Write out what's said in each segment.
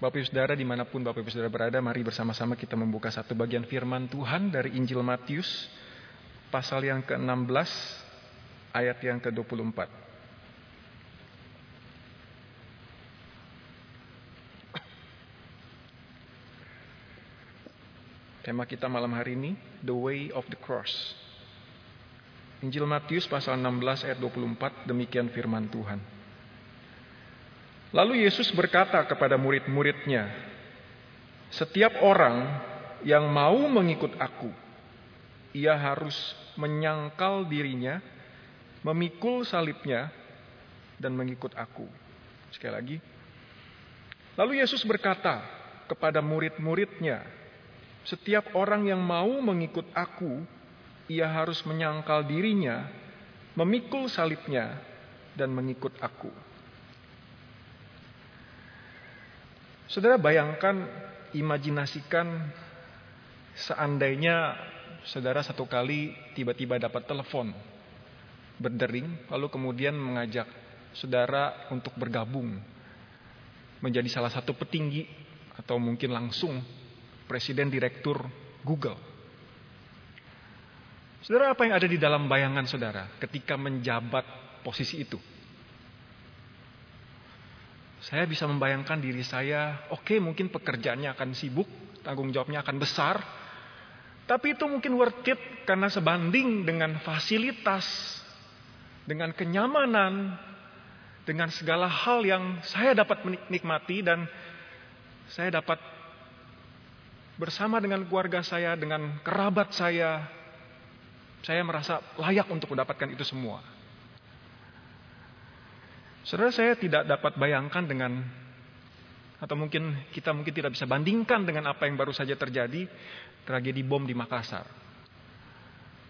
Bapak Ibu Saudara di mana pun Bapak Ibu Saudara berada, mari bersama-sama kita membuka satu bagian firman Tuhan dari Injil Matius, pasal yang ke-16, ayat yang ke-24. Tema kita malam hari ini, The Way of the Cross. Injil Matius pasal 16 ayat 24, demikian firman Tuhan. Lalu Yesus berkata kepada murid-muridnya, "Setiap orang yang mau mengikut Aku, ia harus menyangkal dirinya, memikul salibnya, dan mengikut Aku." Sekali lagi, lalu Yesus berkata kepada murid-muridnya, "Setiap orang yang mau mengikut Aku, ia harus menyangkal dirinya, memikul salibnya, dan mengikut Aku." Saudara bayangkan, imajinasikan seandainya saudara satu kali tiba-tiba dapat telepon berdering, lalu kemudian mengajak saudara untuk bergabung menjadi salah satu petinggi atau mungkin langsung presiden direktur Google. Saudara apa yang ada di dalam bayangan saudara ketika menjabat posisi itu? Saya bisa membayangkan diri saya, oke okay, mungkin pekerjaannya akan sibuk, tanggung jawabnya akan besar, tapi itu mungkin worth it karena sebanding dengan fasilitas, dengan kenyamanan, dengan segala hal yang saya dapat menikmati dan saya dapat bersama dengan keluarga saya, dengan kerabat saya, saya merasa layak untuk mendapatkan itu semua. Saudara saya tidak dapat bayangkan dengan atau mungkin kita mungkin tidak bisa bandingkan dengan apa yang baru saja terjadi tragedi bom di Makassar.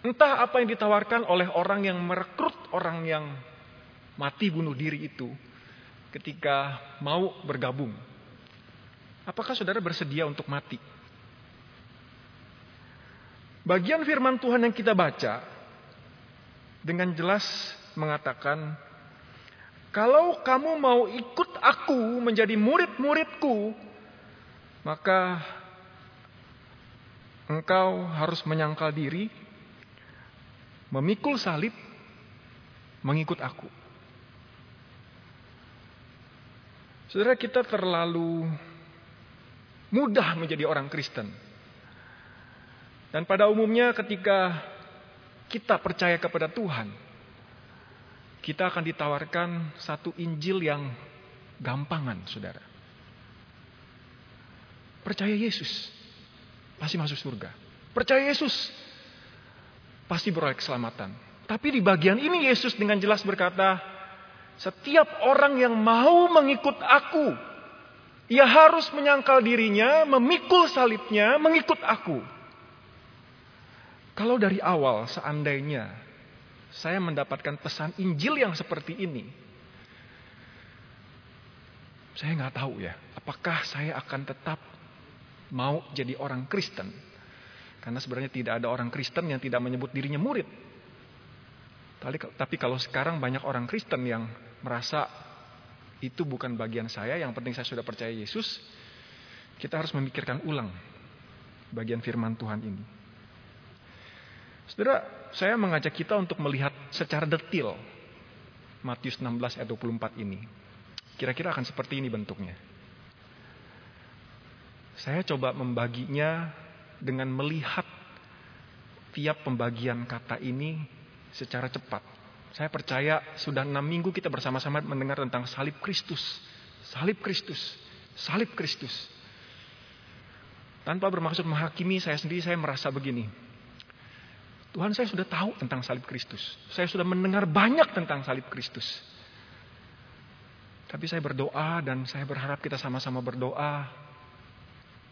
Entah apa yang ditawarkan oleh orang yang merekrut orang yang mati bunuh diri itu ketika mau bergabung. Apakah saudara bersedia untuk mati? Bagian firman Tuhan yang kita baca dengan jelas mengatakan kalau kamu mau ikut aku menjadi murid-muridku, maka engkau harus menyangkal diri, memikul salib, mengikut aku. Saudara kita terlalu mudah menjadi orang Kristen. Dan pada umumnya ketika kita percaya kepada Tuhan, kita akan ditawarkan satu Injil yang gampangan, saudara. Percaya Yesus, pasti masuk surga. Percaya Yesus, pasti beroleh keselamatan. Tapi di bagian ini Yesus dengan jelas berkata, setiap orang yang mau mengikut aku, ia harus menyangkal dirinya, memikul salibnya, mengikut aku. Kalau dari awal seandainya saya mendapatkan pesan Injil yang seperti ini. Saya nggak tahu ya, apakah saya akan tetap mau jadi orang Kristen? Karena sebenarnya tidak ada orang Kristen yang tidak menyebut dirinya murid. Tapi kalau sekarang banyak orang Kristen yang merasa itu bukan bagian saya, yang penting saya sudah percaya Yesus, kita harus memikirkan ulang bagian firman Tuhan ini. Saudara, saya mengajak kita untuk melihat secara detil Matius 16 ayat 24 ini. Kira-kira akan seperti ini bentuknya. Saya coba membaginya dengan melihat tiap pembagian kata ini secara cepat. Saya percaya sudah enam minggu kita bersama-sama mendengar tentang salib Kristus. Salib Kristus. Salib Kristus. Tanpa bermaksud menghakimi saya sendiri, saya merasa begini. Tuhan saya sudah tahu tentang salib Kristus. Saya sudah mendengar banyak tentang salib Kristus. Tapi saya berdoa dan saya berharap kita sama-sama berdoa.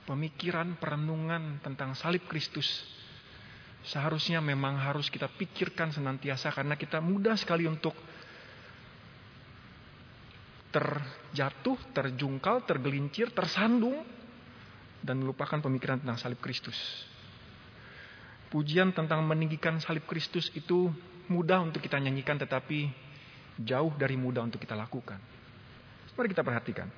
Pemikiran, perenungan tentang salib Kristus. Seharusnya memang harus kita pikirkan senantiasa karena kita mudah sekali untuk terjatuh, terjungkal, tergelincir, tersandung dan melupakan pemikiran tentang salib Kristus. Pujian tentang meninggikan salib Kristus itu mudah untuk kita nyanyikan tetapi jauh dari mudah untuk kita lakukan. Mari kita perhatikan.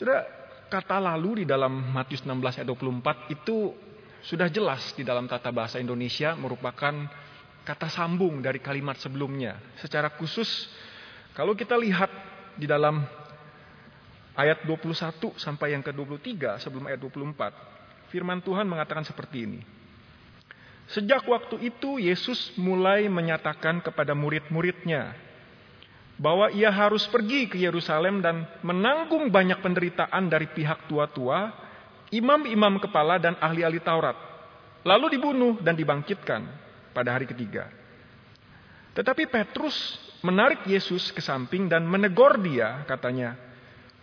Sudah kata lalu di dalam Matius 16 ayat 24 itu sudah jelas di dalam tata bahasa Indonesia merupakan kata sambung dari kalimat sebelumnya. Secara khusus kalau kita lihat di dalam ayat 21 sampai yang ke-23 sebelum ayat 24, firman Tuhan mengatakan seperti ini. Sejak waktu itu Yesus mulai menyatakan kepada murid-muridnya bahwa ia harus pergi ke Yerusalem dan menanggung banyak penderitaan dari pihak tua-tua, imam-imam kepala dan ahli-ahli Taurat, lalu dibunuh dan dibangkitkan pada hari ketiga. Tetapi Petrus menarik Yesus ke samping dan menegur dia, katanya,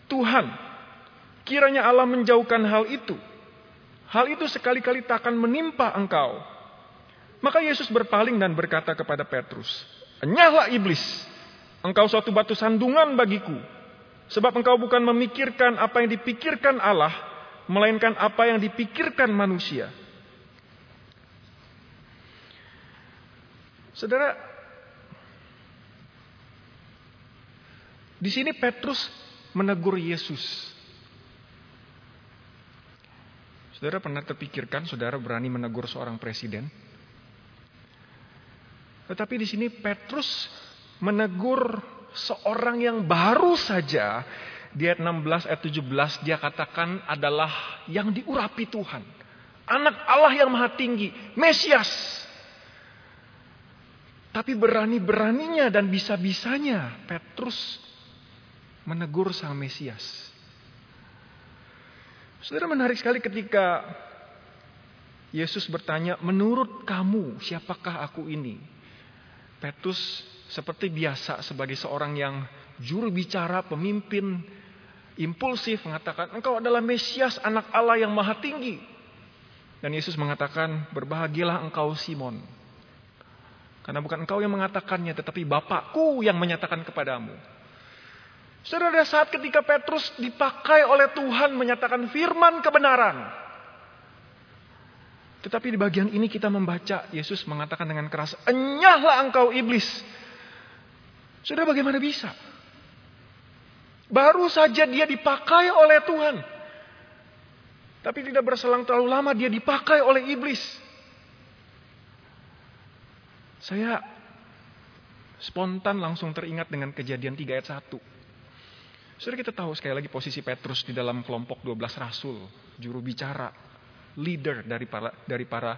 "Tuhan, kiranya Allah menjauhkan hal itu. Hal itu sekali-kali tak akan menimpa engkau." Maka Yesus berpaling dan berkata kepada Petrus, "Enyahlah iblis, engkau suatu batu sandungan bagiku, sebab engkau bukan memikirkan apa yang dipikirkan Allah, melainkan apa yang dipikirkan manusia." Saudara, di sini Petrus menegur Yesus. Saudara pernah terpikirkan saudara berani menegur seorang presiden? Tetapi di sini Petrus menegur seorang yang baru saja di ayat 16 ayat 17 dia katakan adalah yang diurapi Tuhan. Anak Allah yang maha tinggi, Mesias. Tapi berani-beraninya dan bisa-bisanya Petrus menegur sang Mesias. Saudara menarik sekali ketika Yesus bertanya, "Menurut kamu, siapakah aku ini?" Petrus seperti biasa sebagai seorang yang juru bicara, pemimpin, impulsif mengatakan, engkau adalah Mesias anak Allah yang maha tinggi. Dan Yesus mengatakan, berbahagialah engkau Simon. Karena bukan engkau yang mengatakannya, tetapi Bapakku yang menyatakan kepadamu. Saudara, ada saat ketika Petrus dipakai oleh Tuhan menyatakan firman kebenaran. Tetapi di bagian ini kita membaca Yesus mengatakan dengan keras, "Enyahlah engkau iblis." Sudah bagaimana bisa? Baru saja dia dipakai oleh Tuhan. Tapi tidak berselang terlalu lama dia dipakai oleh iblis. Saya spontan langsung teringat dengan kejadian 3 ayat 1. Sudah kita tahu sekali lagi posisi Petrus di dalam kelompok 12 rasul, juru bicara, leader dari para dari para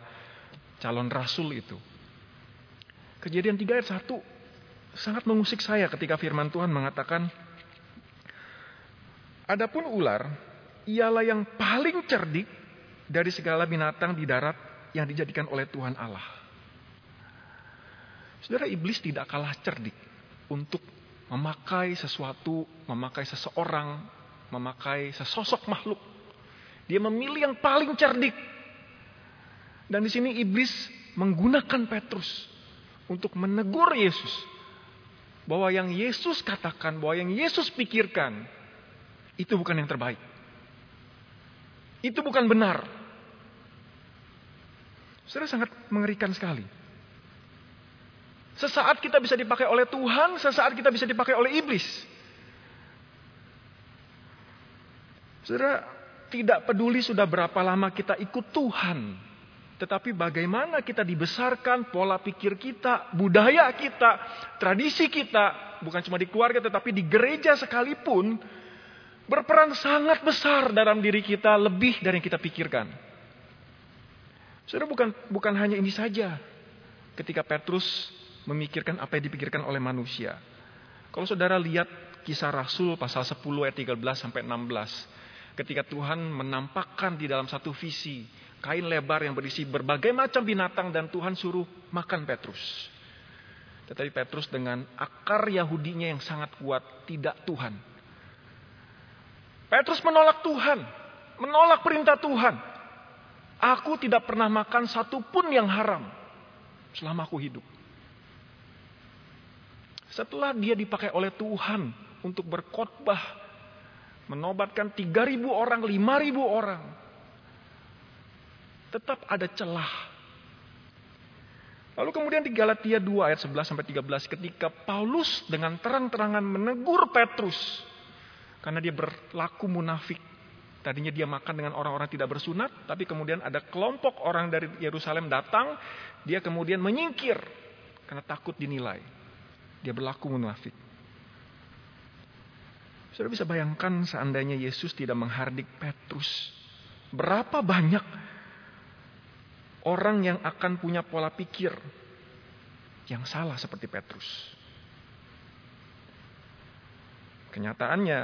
calon rasul itu. Kejadian 3 ayat 1 sangat mengusik saya ketika firman Tuhan mengatakan Adapun ular ialah yang paling cerdik dari segala binatang di darat yang dijadikan oleh Tuhan Allah. Saudara iblis tidak kalah cerdik untuk memakai sesuatu, memakai seseorang, memakai sesosok makhluk dia memilih yang paling cerdik. Dan di sini iblis menggunakan Petrus untuk menegur Yesus. Bahwa yang Yesus katakan, bahwa yang Yesus pikirkan, itu bukan yang terbaik. Itu bukan benar. Sudah sangat mengerikan sekali. Sesaat kita bisa dipakai oleh Tuhan, sesaat kita bisa dipakai oleh iblis. Saudara, tidak peduli sudah berapa lama kita ikut Tuhan. Tetapi bagaimana kita dibesarkan, pola pikir kita, budaya kita, tradisi kita, bukan cuma di keluarga tetapi di gereja sekalipun, berperan sangat besar dalam diri kita lebih dari yang kita pikirkan. Saudara bukan bukan hanya ini saja. Ketika Petrus memikirkan apa yang dipikirkan oleh manusia. Kalau saudara lihat kisah Rasul pasal 10 ayat 13 sampai 16 ketika Tuhan menampakkan di dalam satu visi kain lebar yang berisi berbagai macam binatang dan Tuhan suruh makan Petrus. Tetapi Petrus dengan akar Yahudinya yang sangat kuat tidak Tuhan. Petrus menolak Tuhan, menolak perintah Tuhan. Aku tidak pernah makan satupun yang haram selama aku hidup. Setelah dia dipakai oleh Tuhan untuk berkhotbah menobatkan 3.000 orang, 5.000 orang. Tetap ada celah. Lalu kemudian di Galatia 2 ayat 11 sampai 13 ketika Paulus dengan terang-terangan menegur Petrus Karena dia berlaku munafik. Tadinya dia makan dengan orang-orang tidak bersunat, tapi kemudian ada kelompok orang dari Yerusalem datang, dia kemudian menyingkir karena takut dinilai. Dia berlaku munafik. Sudah bisa bayangkan seandainya Yesus tidak menghardik Petrus. Berapa banyak orang yang akan punya pola pikir yang salah seperti Petrus. Kenyataannya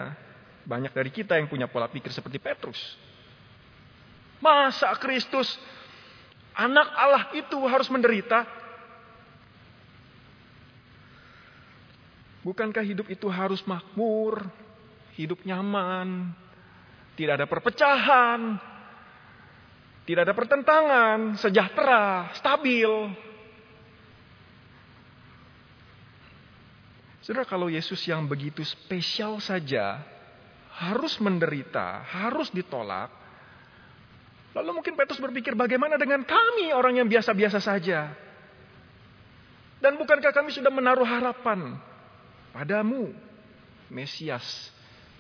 banyak dari kita yang punya pola pikir seperti Petrus. Masa Kristus, anak Allah itu harus menderita? Bukankah hidup itu harus makmur, hidup nyaman, tidak ada perpecahan, tidak ada pertentangan, sejahtera, stabil. Saudara, kalau Yesus yang begitu spesial saja harus menderita, harus ditolak. Lalu mungkin Petrus berpikir bagaimana dengan kami orang yang biasa-biasa saja. Dan bukankah kami sudah menaruh harapan padamu, Mesias,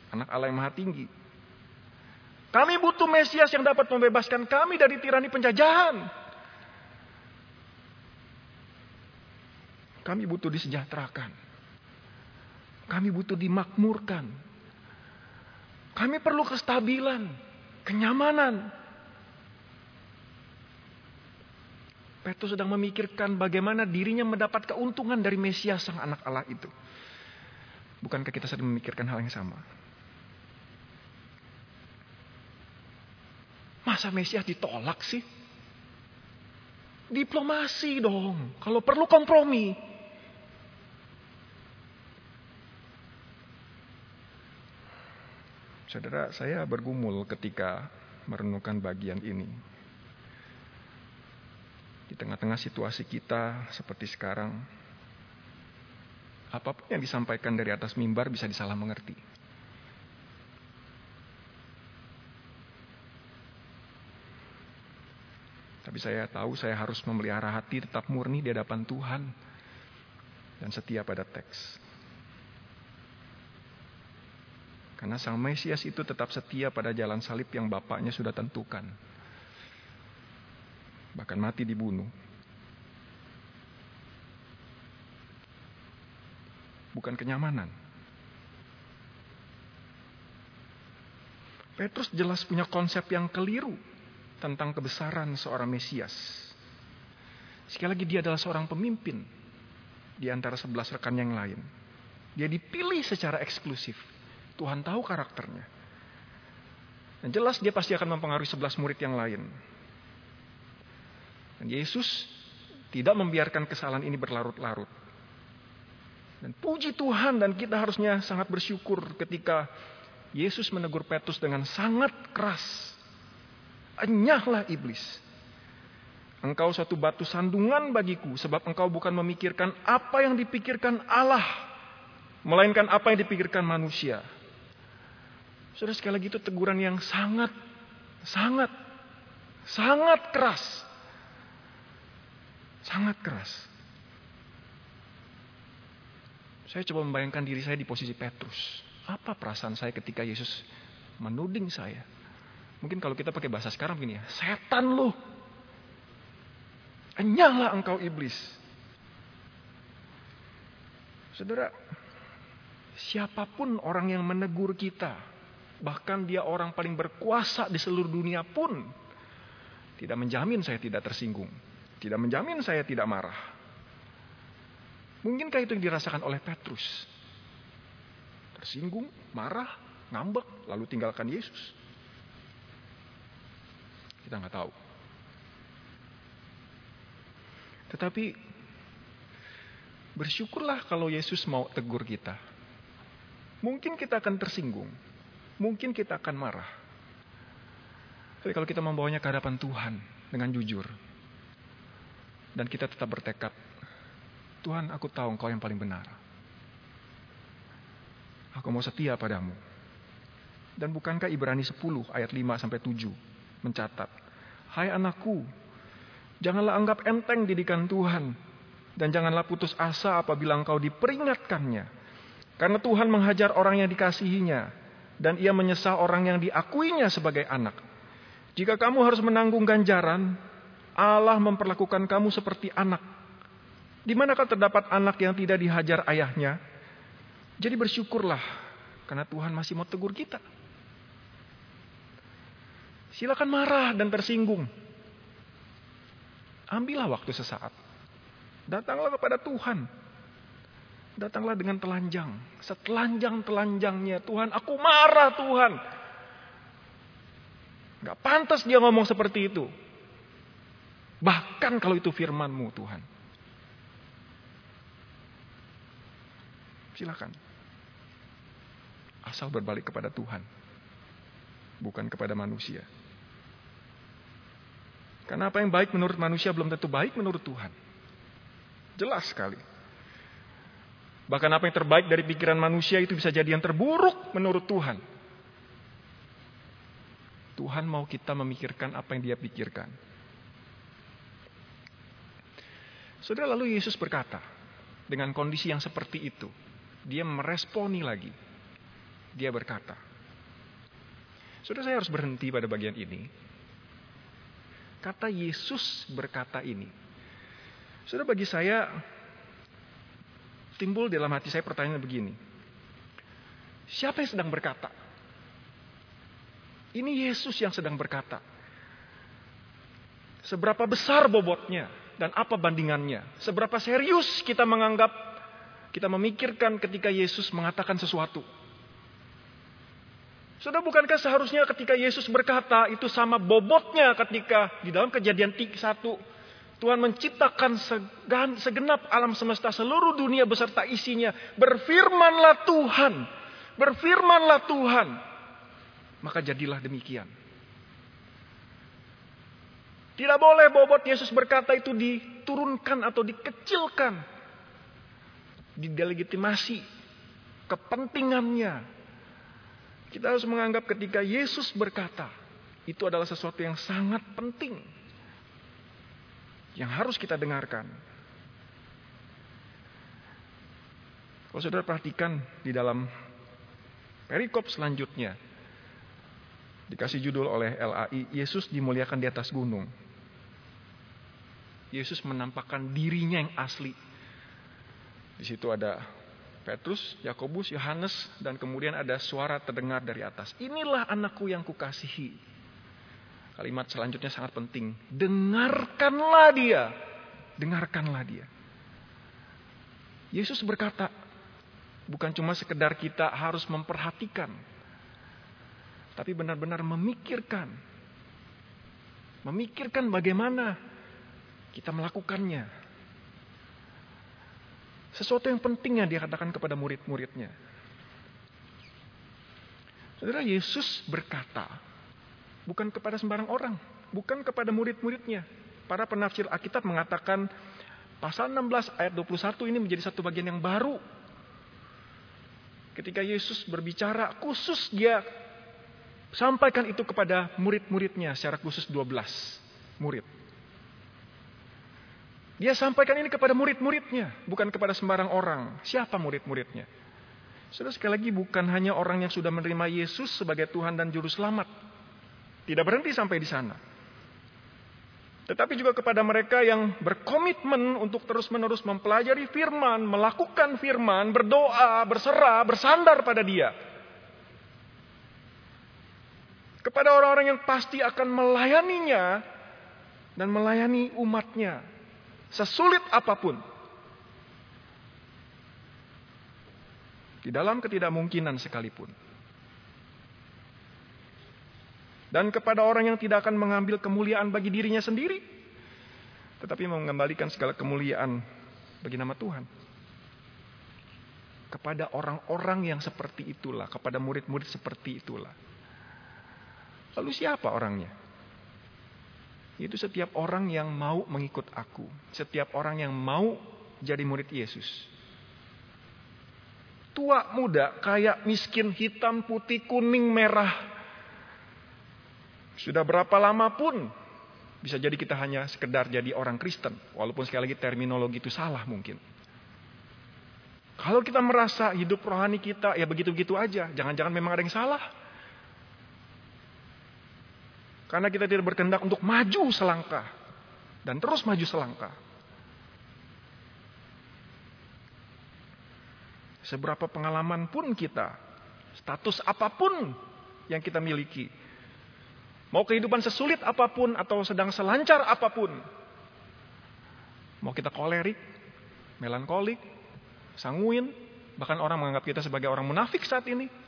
anak Allah yang maha tinggi. Kami butuh Mesias yang dapat membebaskan kami dari tirani penjajahan. Kami butuh disejahterakan. Kami butuh dimakmurkan. Kami perlu kestabilan, kenyamanan. Petrus sedang memikirkan bagaimana dirinya mendapat keuntungan dari Mesias sang anak Allah itu. Bukankah kita sedang memikirkan hal yang sama? Masa Mesias ditolak sih? Diplomasi dong. Kalau perlu kompromi. Saudara, saya bergumul ketika merenungkan bagian ini. Di tengah-tengah situasi kita seperti sekarang, apa pun yang disampaikan dari atas mimbar bisa disalah mengerti. Tapi saya tahu saya harus memelihara hati tetap murni di hadapan Tuhan dan setia pada teks. Karena sang Mesias itu tetap setia pada jalan salib yang bapaknya sudah tentukan. Bahkan mati dibunuh. Bukan kenyamanan. Petrus jelas punya konsep yang keliru tentang kebesaran seorang Mesias. Sekali lagi dia adalah seorang pemimpin di antara sebelas rekan yang lain. Dia dipilih secara eksklusif Tuhan tahu karakternya. Dan jelas dia pasti akan mempengaruhi sebelas murid yang lain. Dan Yesus tidak membiarkan kesalahan ini berlarut-larut. Dan puji Tuhan dan kita harusnya sangat bersyukur ketika Yesus menegur Petrus dengan sangat keras. Enyahlah iblis. Engkau satu batu sandungan bagiku sebab engkau bukan memikirkan apa yang dipikirkan Allah. Melainkan apa yang dipikirkan manusia. Saudara sekali lagi itu teguran yang sangat, sangat, sangat keras. Sangat keras. Saya coba membayangkan diri saya di posisi Petrus. Apa perasaan saya ketika Yesus menuding saya? Mungkin kalau kita pakai bahasa sekarang begini ya, setan lu. Enyahlah engkau iblis. Saudara, siapa pun orang yang menegur kita, bahkan dia orang paling berkuasa di seluruh dunia pun tidak menjamin saya tidak tersinggung, tidak menjamin saya tidak marah. Mungkinkah itu yang dirasakan oleh Petrus? Tersinggung, marah, ngambek, lalu tinggalkan Yesus. Kita nggak tahu. Tetapi bersyukurlah kalau Yesus mau tegur kita. Mungkin kita akan tersinggung, mungkin kita akan marah. Tapi kalau kita membawanya ke hadapan Tuhan dengan jujur, dan kita tetap bertekad, Tuhan aku tahu engkau yang paling benar. Aku mau setia padamu. Dan bukankah Ibrani 10 ayat 5 sampai 7 mencatat, Hai anakku, janganlah anggap enteng didikan Tuhan, dan janganlah putus asa apabila engkau diperingatkannya. Karena Tuhan menghajar orang yang dikasihinya dan ia menyesal orang yang diakuinya sebagai anak. Jika kamu harus menanggung ganjaran, Allah memperlakukan kamu seperti anak. Di manakah terdapat anak yang tidak dihajar ayahnya? Jadi bersyukurlah karena Tuhan masih mau tegur kita. Silakan marah dan tersinggung. Ambillah waktu sesaat. Datanglah kepada Tuhan. Datanglah dengan telanjang. Setelanjang-telanjangnya. Tuhan, aku marah Tuhan. Gak pantas dia ngomong seperti itu. Bahkan kalau itu firmanmu Tuhan. Silakan. Asal berbalik kepada Tuhan. Bukan kepada manusia. Karena apa yang baik menurut manusia belum tentu baik menurut Tuhan. Jelas sekali. Bahkan apa yang terbaik dari pikiran manusia itu bisa jadi yang terburuk menurut Tuhan. Tuhan mau kita memikirkan apa yang dia pikirkan. Saudara lalu Yesus berkata, dengan kondisi yang seperti itu, dia meresponi lagi. Dia berkata, Saudara saya harus berhenti pada bagian ini. Kata Yesus berkata ini. Sudah bagi saya timbul dalam hati saya pertanyaan begini. Siapa yang sedang berkata? Ini Yesus yang sedang berkata. Seberapa besar bobotnya dan apa bandingannya? Seberapa serius kita menganggap, kita memikirkan ketika Yesus mengatakan sesuatu? Sudah bukankah seharusnya ketika Yesus berkata itu sama bobotnya ketika di dalam kejadian satu Tuhan menciptakan segenap alam semesta seluruh dunia beserta isinya. Berfirmanlah Tuhan. Berfirmanlah Tuhan. Maka jadilah demikian. Tidak boleh bobot Yesus berkata itu diturunkan atau dikecilkan. Didelegitimasi kepentingannya, kita harus menganggap ketika Yesus berkata, itu adalah sesuatu yang sangat penting. Yang harus kita dengarkan. Kalau saudara perhatikan di dalam perikop selanjutnya. Dikasih judul oleh LAI, Yesus dimuliakan di atas gunung. Yesus menampakkan dirinya yang asli. Di situ ada Petrus, Yakobus, Yohanes, dan kemudian ada suara terdengar dari atas. Inilah anakku yang kukasihi. Kalimat selanjutnya sangat penting. Dengarkanlah dia. Dengarkanlah dia. Yesus berkata, bukan cuma sekedar kita harus memperhatikan. Tapi benar-benar memikirkan. Memikirkan bagaimana kita melakukannya sesuatu yang penting yang dia katakan kepada murid-muridnya. Saudara Yesus berkata, bukan kepada sembarang orang, bukan kepada murid-muridnya. Para penafsir Alkitab mengatakan pasal 16 ayat 21 ini menjadi satu bagian yang baru. Ketika Yesus berbicara khusus dia sampaikan itu kepada murid-muridnya secara khusus 12 murid. Dia sampaikan ini kepada murid-muridnya, bukan kepada sembarang orang. Siapa murid-muridnya? Sudah sekali lagi bukan hanya orang yang sudah menerima Yesus sebagai Tuhan dan Juru Selamat. Tidak berhenti sampai di sana. Tetapi juga kepada mereka yang berkomitmen untuk terus-menerus mempelajari firman, melakukan firman, berdoa, berserah, bersandar pada dia. Kepada orang-orang yang pasti akan melayaninya dan melayani umatnya Sesulit apa pun. Di dalam ketidakmungkinan sekalipun. Dan kepada orang yang tidak akan mengambil kemuliaan bagi dirinya sendiri. Tetapi mengembalikan segala kemuliaan bagi nama Tuhan. Kepada orang-orang yang seperti itulah. Kepada murid-murid seperti itulah. Lalu siapa orangnya? Itu setiap orang yang mau mengikut aku. Setiap orang yang mau jadi murid Yesus. Tua, muda, kaya, miskin, hitam, putih, kuning, merah. Sudah berapa lama pun bisa jadi kita hanya sekedar jadi orang Kristen. Walaupun sekali lagi terminologi itu salah mungkin. Kalau kita merasa hidup rohani kita ya begitu-begitu aja, jangan-jangan memang ada yang salah. Karena kita tidak berkehendak untuk maju selangkah dan terus maju selangkah. Seberapa pengalaman pun kita, status apa pun yang kita miliki, mau kehidupan sesulit apa pun atau sedang selancar apa pun, mau kita kolerik, melankolik, sanguin, bahkan orang menganggap kita sebagai orang munafik saat ini.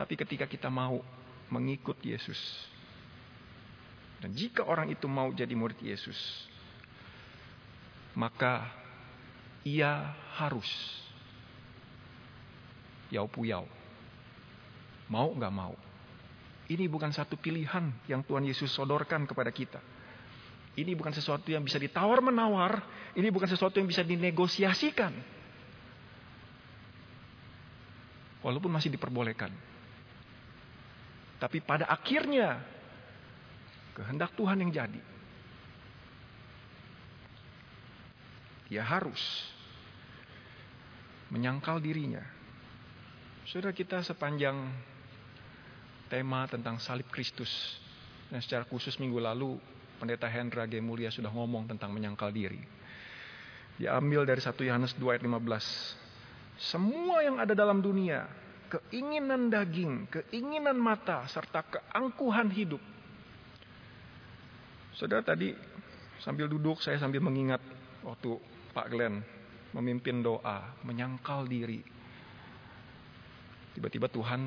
Tapi ketika kita mau mengikut Yesus, dan jika orang itu mau jadi murid Yesus, maka ia harus yau puyau. Mau nggak mau. Ini bukan satu pilihan yang Tuhan Yesus sodorkan kepada kita. Ini bukan sesuatu yang bisa ditawar-menawar. Ini bukan sesuatu yang bisa dinegosiasikan. Walaupun masih diperbolehkan. Tapi pada akhirnya, kehendak Tuhan yang jadi. Dia harus menyangkal dirinya. Saudara kita sepanjang tema tentang salib Kristus. Dan secara khusus minggu lalu Pendeta Hendra G. Mulia sudah ngomong tentang menyangkal diri. Diambil dari 1 Yohanes 2 ayat 15. Semua yang ada dalam dunia, keinginan daging, keinginan mata, serta keangkuhan hidup. Saudara tadi sambil duduk saya sambil mengingat waktu Pak Glenn memimpin doa, menyangkal diri. Tiba-tiba Tuhan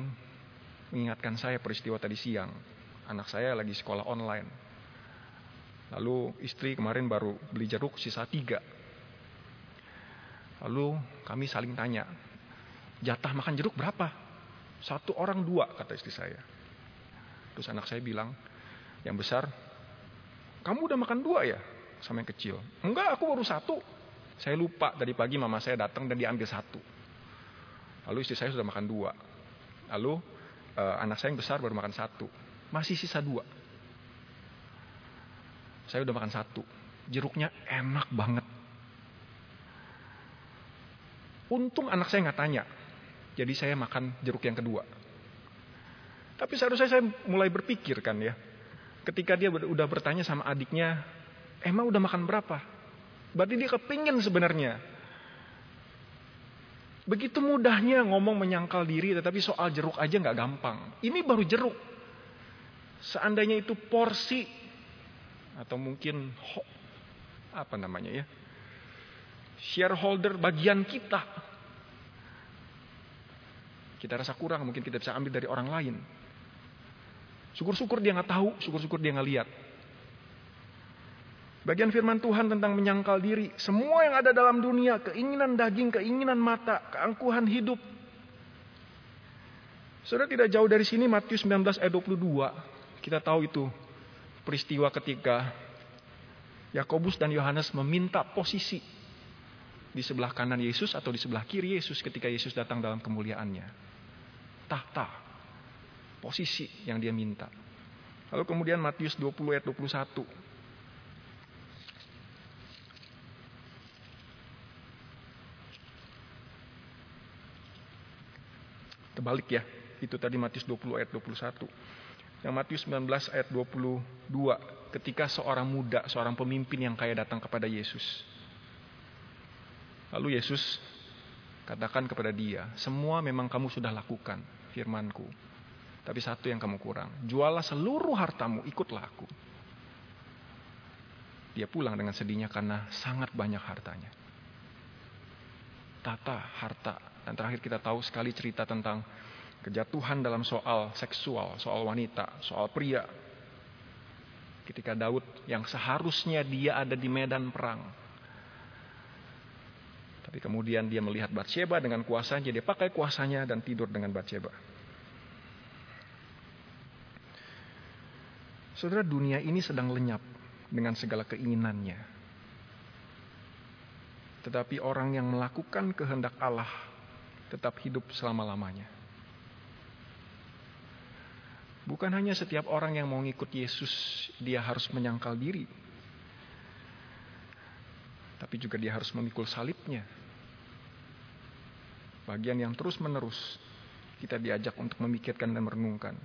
mengingatkan saya peristiwa tadi siang. Anak saya lagi sekolah online. Lalu istri kemarin baru beli jeruk sisa tiga. Lalu kami saling tanya, jatah makan jeruk berapa? Satu orang dua, kata istri saya. Terus anak saya bilang, yang besar, kamu udah makan dua ya? Sama yang kecil. Enggak, aku baru satu. Saya lupa tadi pagi mama saya datang dan diambil satu. Lalu istri saya sudah makan dua. Lalu uh, anak saya yang besar baru makan satu. Masih sisa dua. Saya udah makan satu. Jeruknya enak banget. Untung anak saya nggak tanya. Jadi saya makan jeruk yang kedua. Tapi seharusnya saya mulai berpikir kan ya. Ketika dia udah bertanya sama adiknya, emang udah makan berapa? Berarti dia kepingin sebenarnya. Begitu mudahnya ngomong menyangkal diri, tetapi soal jeruk aja nggak gampang. Ini baru jeruk. Seandainya itu porsi atau mungkin apa namanya ya shareholder bagian kita kita rasa kurang mungkin kita bisa ambil dari orang lain syukur-syukur dia nggak tahu syukur-syukur dia nggak lihat Bagian firman Tuhan tentang menyangkal diri. Semua yang ada dalam dunia, keinginan daging, keinginan mata, keangkuhan hidup. Sudah tidak jauh dari sini Matius 19 ayat 22. Kita tahu itu peristiwa ketika Yakobus dan Yohanes meminta posisi di sebelah kanan Yesus atau di sebelah kiri Yesus ketika Yesus datang dalam kemuliaannya. Tahta, posisi yang dia minta. Lalu kemudian Matius 20 ayat 21. Kebalik ya, itu tadi Matius 20 ayat 21. Yang Matius 19 ayat 22 ketika seorang muda, seorang pemimpin yang kaya datang kepada Yesus. Lalu Yesus katakan kepada dia, semua memang kamu sudah lakukan firmanku. Tapi satu yang kamu kurang, jualah seluruh hartamu, ikutlah aku. Dia pulang dengan sedihnya karena sangat banyak hartanya. Tata, harta. Dan terakhir kita tahu sekali cerita tentang Kejatuhan dalam soal seksual, soal wanita, soal pria. Ketika Daud yang seharusnya dia ada di medan perang. Tapi kemudian dia melihat Bathsheba dengan kuasanya, dia pakai kuasanya dan tidur dengan Bathsheba. Saudara, dunia ini sedang lenyap dengan segala keinginannya. Tetapi orang yang melakukan kehendak Allah tetap hidup selama-lamanya. Bukan hanya setiap orang yang mau ngikut Yesus, dia harus menyangkal diri. Tapi juga dia harus memikul salibnya. Bagian yang terus-menerus kita diajak untuk memikirkan dan merenungkan.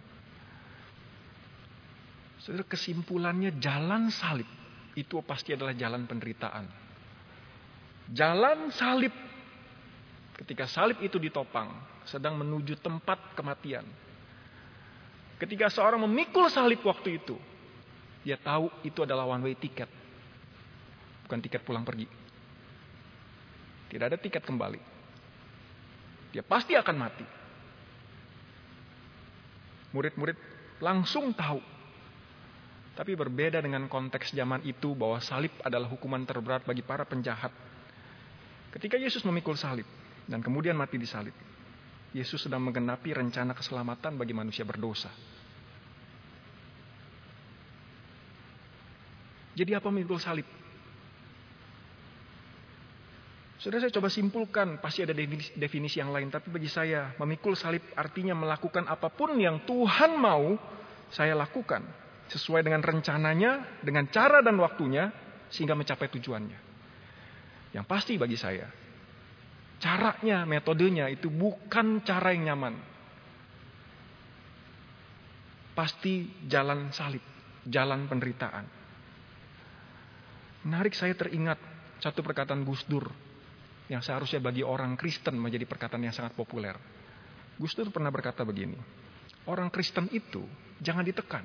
Saudara, kesimpulannya jalan salib itu pasti adalah jalan penderitaan. Jalan salib ketika salib itu ditopang sedang menuju tempat kematian. Ketika seorang memikul salib waktu itu, dia tahu itu adalah one way ticket. Bukan tiket pulang pergi. Tidak ada tiket kembali. Dia pasti akan mati. Murid-murid langsung tahu. Tapi berbeda dengan konteks zaman itu bahwa salib adalah hukuman terberat bagi para penjahat. Ketika Yesus memikul salib dan kemudian mati di salib, Yesus sedang menggenapi rencana keselamatan bagi manusia berdosa. Jadi apa memikul salib? Sudah saya coba simpulkan, pasti ada definisi, yang lain. Tapi bagi saya, memikul salib artinya melakukan apa pun yang Tuhan mau saya lakukan. Sesuai dengan rencananya, dengan cara dan waktunya, sehingga mencapai tujuannya. Yang pasti bagi saya, Caranya, metodenya itu bukan cara yang nyaman. Pasti jalan salib, jalan penderitaan. Menarik saya teringat satu perkataan Gus Dur yang seharusnya bagi orang Kristen menjadi perkataan yang sangat populer. Gus Dur pernah berkata begini, orang Kristen itu jangan ditekan.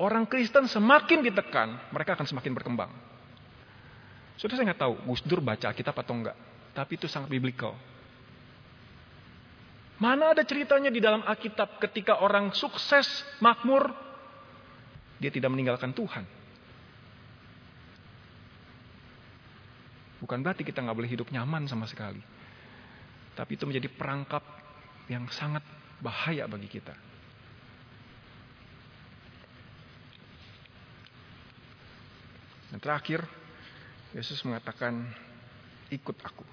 Orang Kristen semakin ditekan, mereka akan semakin berkembang. Sudah saya nggak tahu Gus Dur baca kitab atau enggak. Tapi itu sangat biblical. Mana ada ceritanya di dalam Alkitab ketika orang sukses, makmur, dia tidak meninggalkan Tuhan. Bukan berarti kita nggak boleh hidup nyaman sama sekali. Tapi itu menjadi perangkap yang sangat bahaya bagi kita. Dan terakhir, Yesus mengatakan, ikut aku.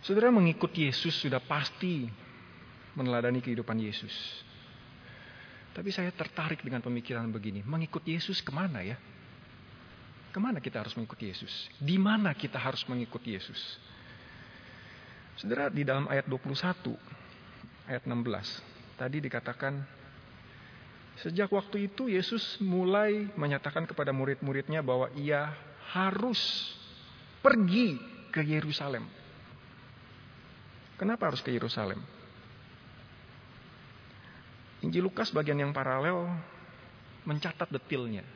Saudara mengikut Yesus sudah pasti meneladani kehidupan Yesus. Tapi saya tertarik dengan pemikiran begini. Mengikut Yesus ke mana ya? Ke mana kita harus mengikut Yesus? Di mana kita harus mengikut Yesus? Saudara di dalam ayat 21, ayat 16. Tadi dikatakan, sejak waktu itu Yesus mulai menyatakan kepada murid-muridnya bahwa ia harus pergi ke Yerusalem Kenapa harus ke Yerusalem? Injil Lukas bagian yang paralel mencatat detilnya.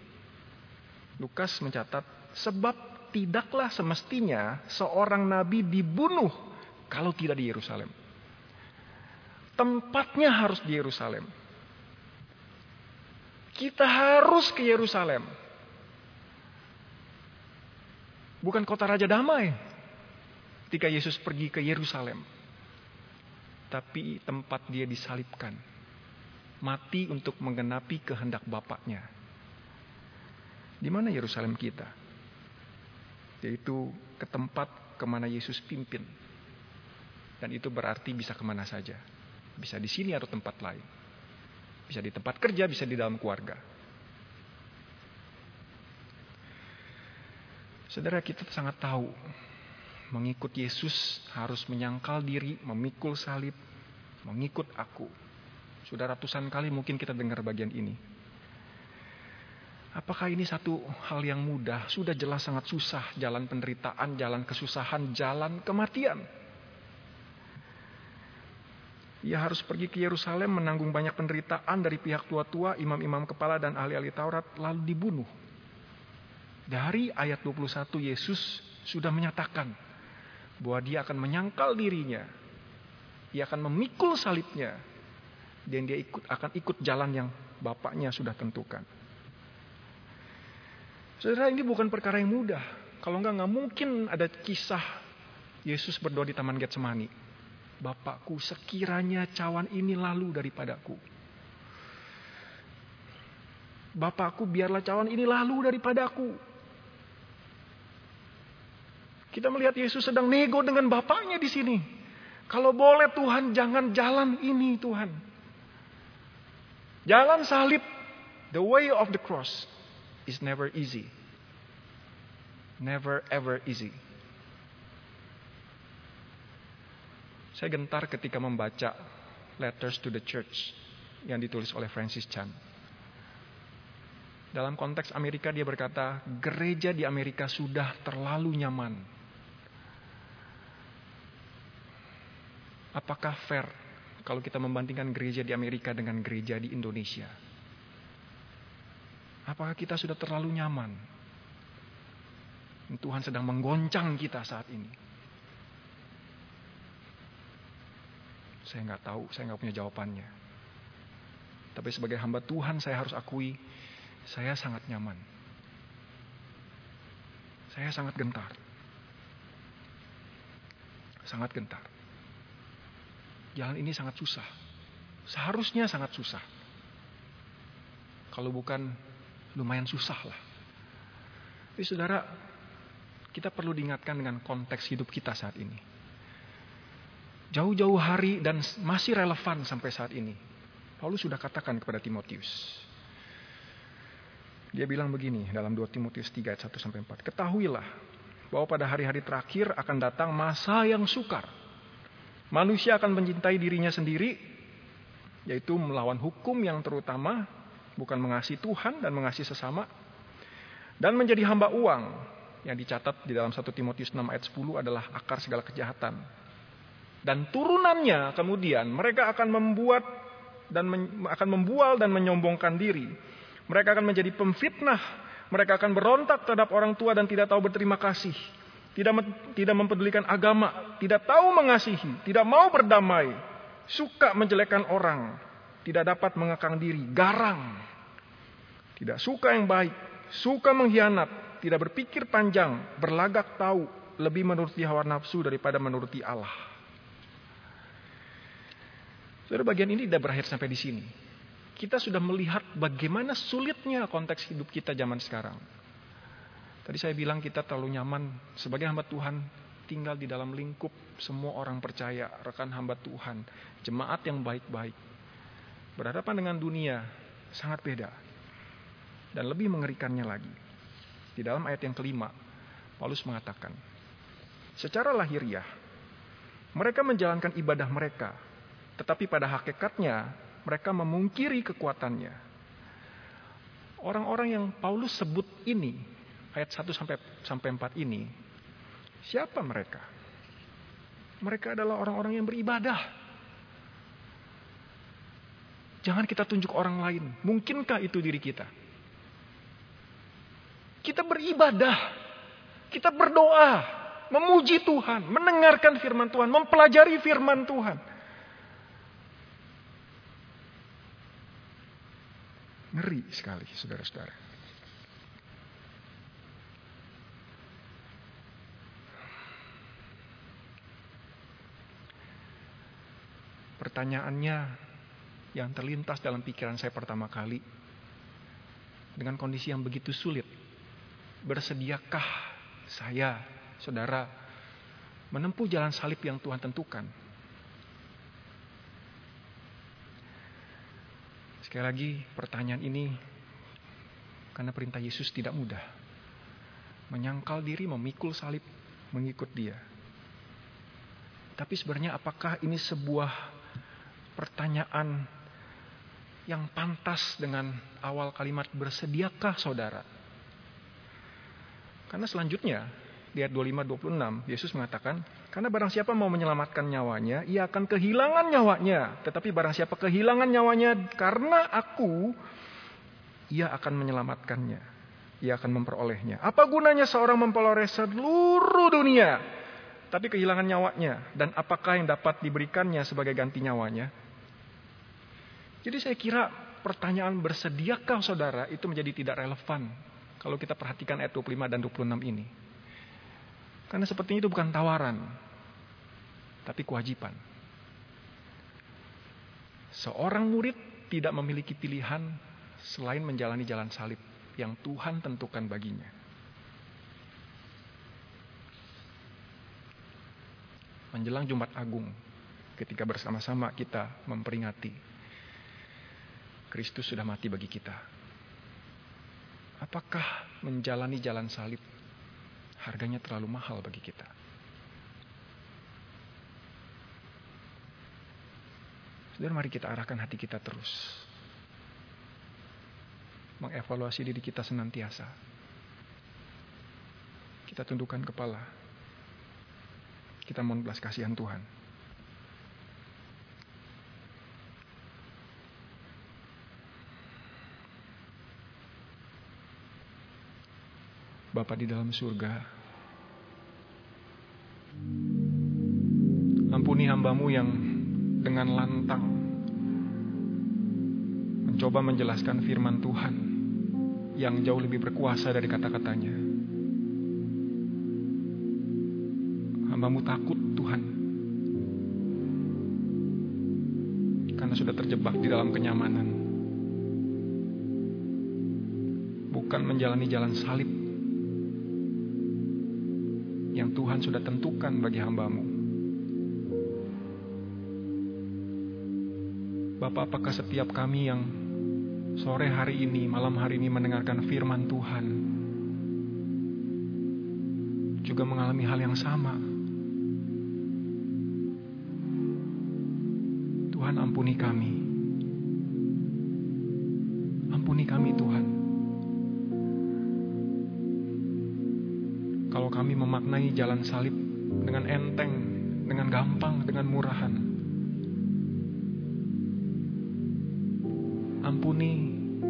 Lukas mencatat sebab tidaklah semestinya seorang nabi dibunuh kalau tidak di Yerusalem. Tempatnya harus di Yerusalem. Kita harus ke Yerusalem. Bukan kota raja damai. Ketika Yesus pergi ke Yerusalem tapi tempat dia disalibkan. Mati untuk menggenapi kehendak Bapaknya. Di mana Yerusalem kita? Yaitu ke tempat ke mana Yesus pimpin. Dan itu berarti bisa ke mana saja. Bisa di sini atau tempat lain. Bisa di tempat kerja, bisa di dalam keluarga. Saudara kita sangat tahu Mengikut Yesus harus menyangkal diri, memikul salib, mengikut aku. Sudah ratusan kali mungkin kita dengar bagian ini. Apakah ini satu hal yang mudah? Sudah jelas sangat susah. Jalan penderitaan, jalan kesusahan, jalan kematian. Ia harus pergi ke Yerusalem menanggung banyak penderitaan dari pihak tua-tua, imam-imam kepala dan ahli-ahli Taurat lalu dibunuh. Dari ayat 21 Yesus sudah menyatakan bahwa dia akan menyangkal dirinya. Dia akan memikul salibnya. Dan dia ikut akan ikut jalan yang bapaknya sudah tentukan. Saudara ini bukan perkara yang mudah. Kalau enggak nggak mungkin ada kisah Yesus berdoa di Taman Getsemani. Bapakku sekiranya cawan ini lalu daripadaku. Bapakku biarlah cawan ini lalu daripadaku. Kita melihat Yesus sedang nego dengan bapaknya di sini. Kalau boleh Tuhan jangan jalan ini Tuhan. Jalan salib, the way of the cross is never easy. Never ever easy. Saya gentar ketika membaca Letters to the Church yang ditulis oleh Francis Chan. Dalam konteks Amerika dia berkata, gereja di Amerika sudah terlalu nyaman. Apakah fair kalau kita membandingkan gereja di Amerika dengan gereja di Indonesia? Apakah kita sudah terlalu nyaman? Tuhan sedang menggoncang kita saat ini. Saya nggak tahu, saya nggak punya jawabannya. Tapi sebagai hamba Tuhan saya harus akui, saya sangat nyaman. Saya sangat gentar. Sangat gentar. Jalan ini sangat susah. Seharusnya sangat susah. Kalau bukan lumayan susah lah. Tapi saudara, kita perlu diingatkan dengan konteks hidup kita saat ini. Jauh-jauh hari dan masih relevan sampai saat ini. Paulus sudah katakan kepada Timotius. Dia bilang begini dalam 2 Timotius 3 ayat 1 sampai 4. Ketahuilah bahwa pada hari-hari terakhir akan datang masa yang sukar. Manusia akan mencintai dirinya sendiri, yaitu melawan hukum yang terutama, bukan mengasihi Tuhan dan mengasihi sesama, dan menjadi hamba uang, yang dicatat di dalam 1 Timotius 6 ayat 10 adalah akar segala kejahatan. Dan turunannya kemudian mereka akan membuat dan men, akan membual dan menyombongkan diri. Mereka akan menjadi pemfitnah, mereka akan berontak terhadap orang tua dan tidak tahu berterima kasih. Tidak tidak mempedulikan agama, tidak tahu mengasihi, tidak mau berdamai, suka menjelekkan orang, tidak dapat mengekang diri, garang. Tidak suka yang baik, suka mengkhianat, tidak berpikir panjang, berlagak tahu, lebih menuruti hawa nafsu daripada menuruti Allah. Saudara bagian ini tidak berakhir sampai di sini. Kita sudah melihat bagaimana sulitnya konteks hidup kita zaman sekarang. Tadi saya bilang kita terlalu nyaman sebagai hamba Tuhan tinggal di dalam lingkup semua orang percaya, rekan hamba Tuhan, jemaat yang baik-baik. Berhadapan dengan dunia sangat beda. Dan lebih mengerikannya lagi. Di dalam ayat yang kelima, Paulus mengatakan, secara lahiriah, mereka menjalankan ibadah mereka, tetapi pada hakikatnya mereka memungkiri kekuatannya. Orang-orang yang Paulus sebut ini, ayat 1 sampai sampai 4 ini, siapa mereka? Mereka adalah orang-orang yang beribadah. Jangan kita tunjuk orang lain. Mungkinkah itu diri kita? Kita beribadah. Kita berdoa. Memuji Tuhan. Mendengarkan firman Tuhan. Mempelajari firman Tuhan. Ngeri sekali saudara-saudara. Pertanyaannya yang terlintas dalam pikiran saya pertama kali dengan kondisi yang begitu sulit Bersediakah saya, saudara, menempuh jalan salib yang Tuhan tentukan? Sekali lagi, pertanyaan ini karena perintah Yesus tidak mudah. Menyangkal diri, memikul salib, mengikut Dia. Tapi sebenarnya, apakah ini sebuah pertanyaan yang pantas dengan awal kalimat bersediakah saudara? Karena selanjutnya di ayat 25-26 Yesus mengatakan, karena barang siapa mau menyelamatkan nyawanya, ia akan kehilangan nyawanya. Tetapi barang siapa kehilangan nyawanya karena aku, ia akan menyelamatkannya. Ia akan memperolehnya. Apa gunanya seorang memperoleh seluruh dunia, tapi kehilangan nyawanya? Dan apakah yang dapat diberikannya sebagai ganti nyawanya? Jadi saya kira pertanyaan bersediakah saudara itu menjadi tidak relevan kalau kita perhatikan ayat 25 dan 26 ini. Karena sepertinya itu bukan tawaran, tapi kewajiban. Seorang murid tidak memiliki pilihan selain menjalani jalan salib yang Tuhan tentukan baginya. Menjelang Jumat Agung, ketika bersama-sama kita memperingati Kristus sudah mati bagi kita. Apakah menjalani jalan salib harganya terlalu mahal bagi kita. Saudara, mari kita arahkan hati kita terus. Mengevaluasi diri kita senantiasa. Kita tundukkan kepala. Kita mohon belas kasihan Tuhan. Bapa di dalam surga, ampuni hambamu yang dengan lantang mencoba menjelaskan firman Tuhan yang jauh lebih berkuasa dari kata-katanya. Hambamu takut Tuhan karena sudah terjebak di dalam kenyamanan. Bukan menjalani jalan salib Tuhan sudah tentukan bagi hambamu. Bapak, apakah setiap kami yang sore hari ini, malam hari ini mendengarkan firman Tuhan, juga mengalami hal yang sama? Tuhan ampuni kami. Ampuni kami Tuhan. Kami memaknai jalan salib dengan enteng, dengan gampang, dengan murahan. Ampuni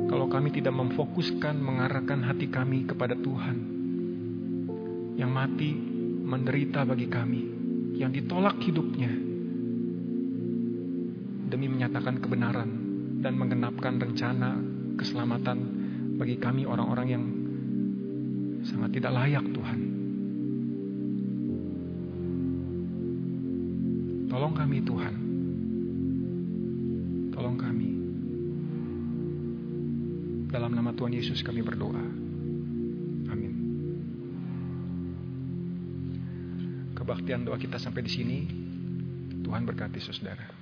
kalau kami tidak memfokuskan mengarahkan hati kami kepada Tuhan yang mati menderita bagi kami, yang ditolak hidupnya demi menyatakan kebenaran dan menggenapkan rencana keselamatan bagi kami orang-orang yang sangat tidak layak Tuhan. Tolong kami Tuhan. Tolong kami. Dalam nama Tuhan Yesus kami berdoa. Amin. Kebaktian doa kita sampai di sini. Tuhan berkati saudara.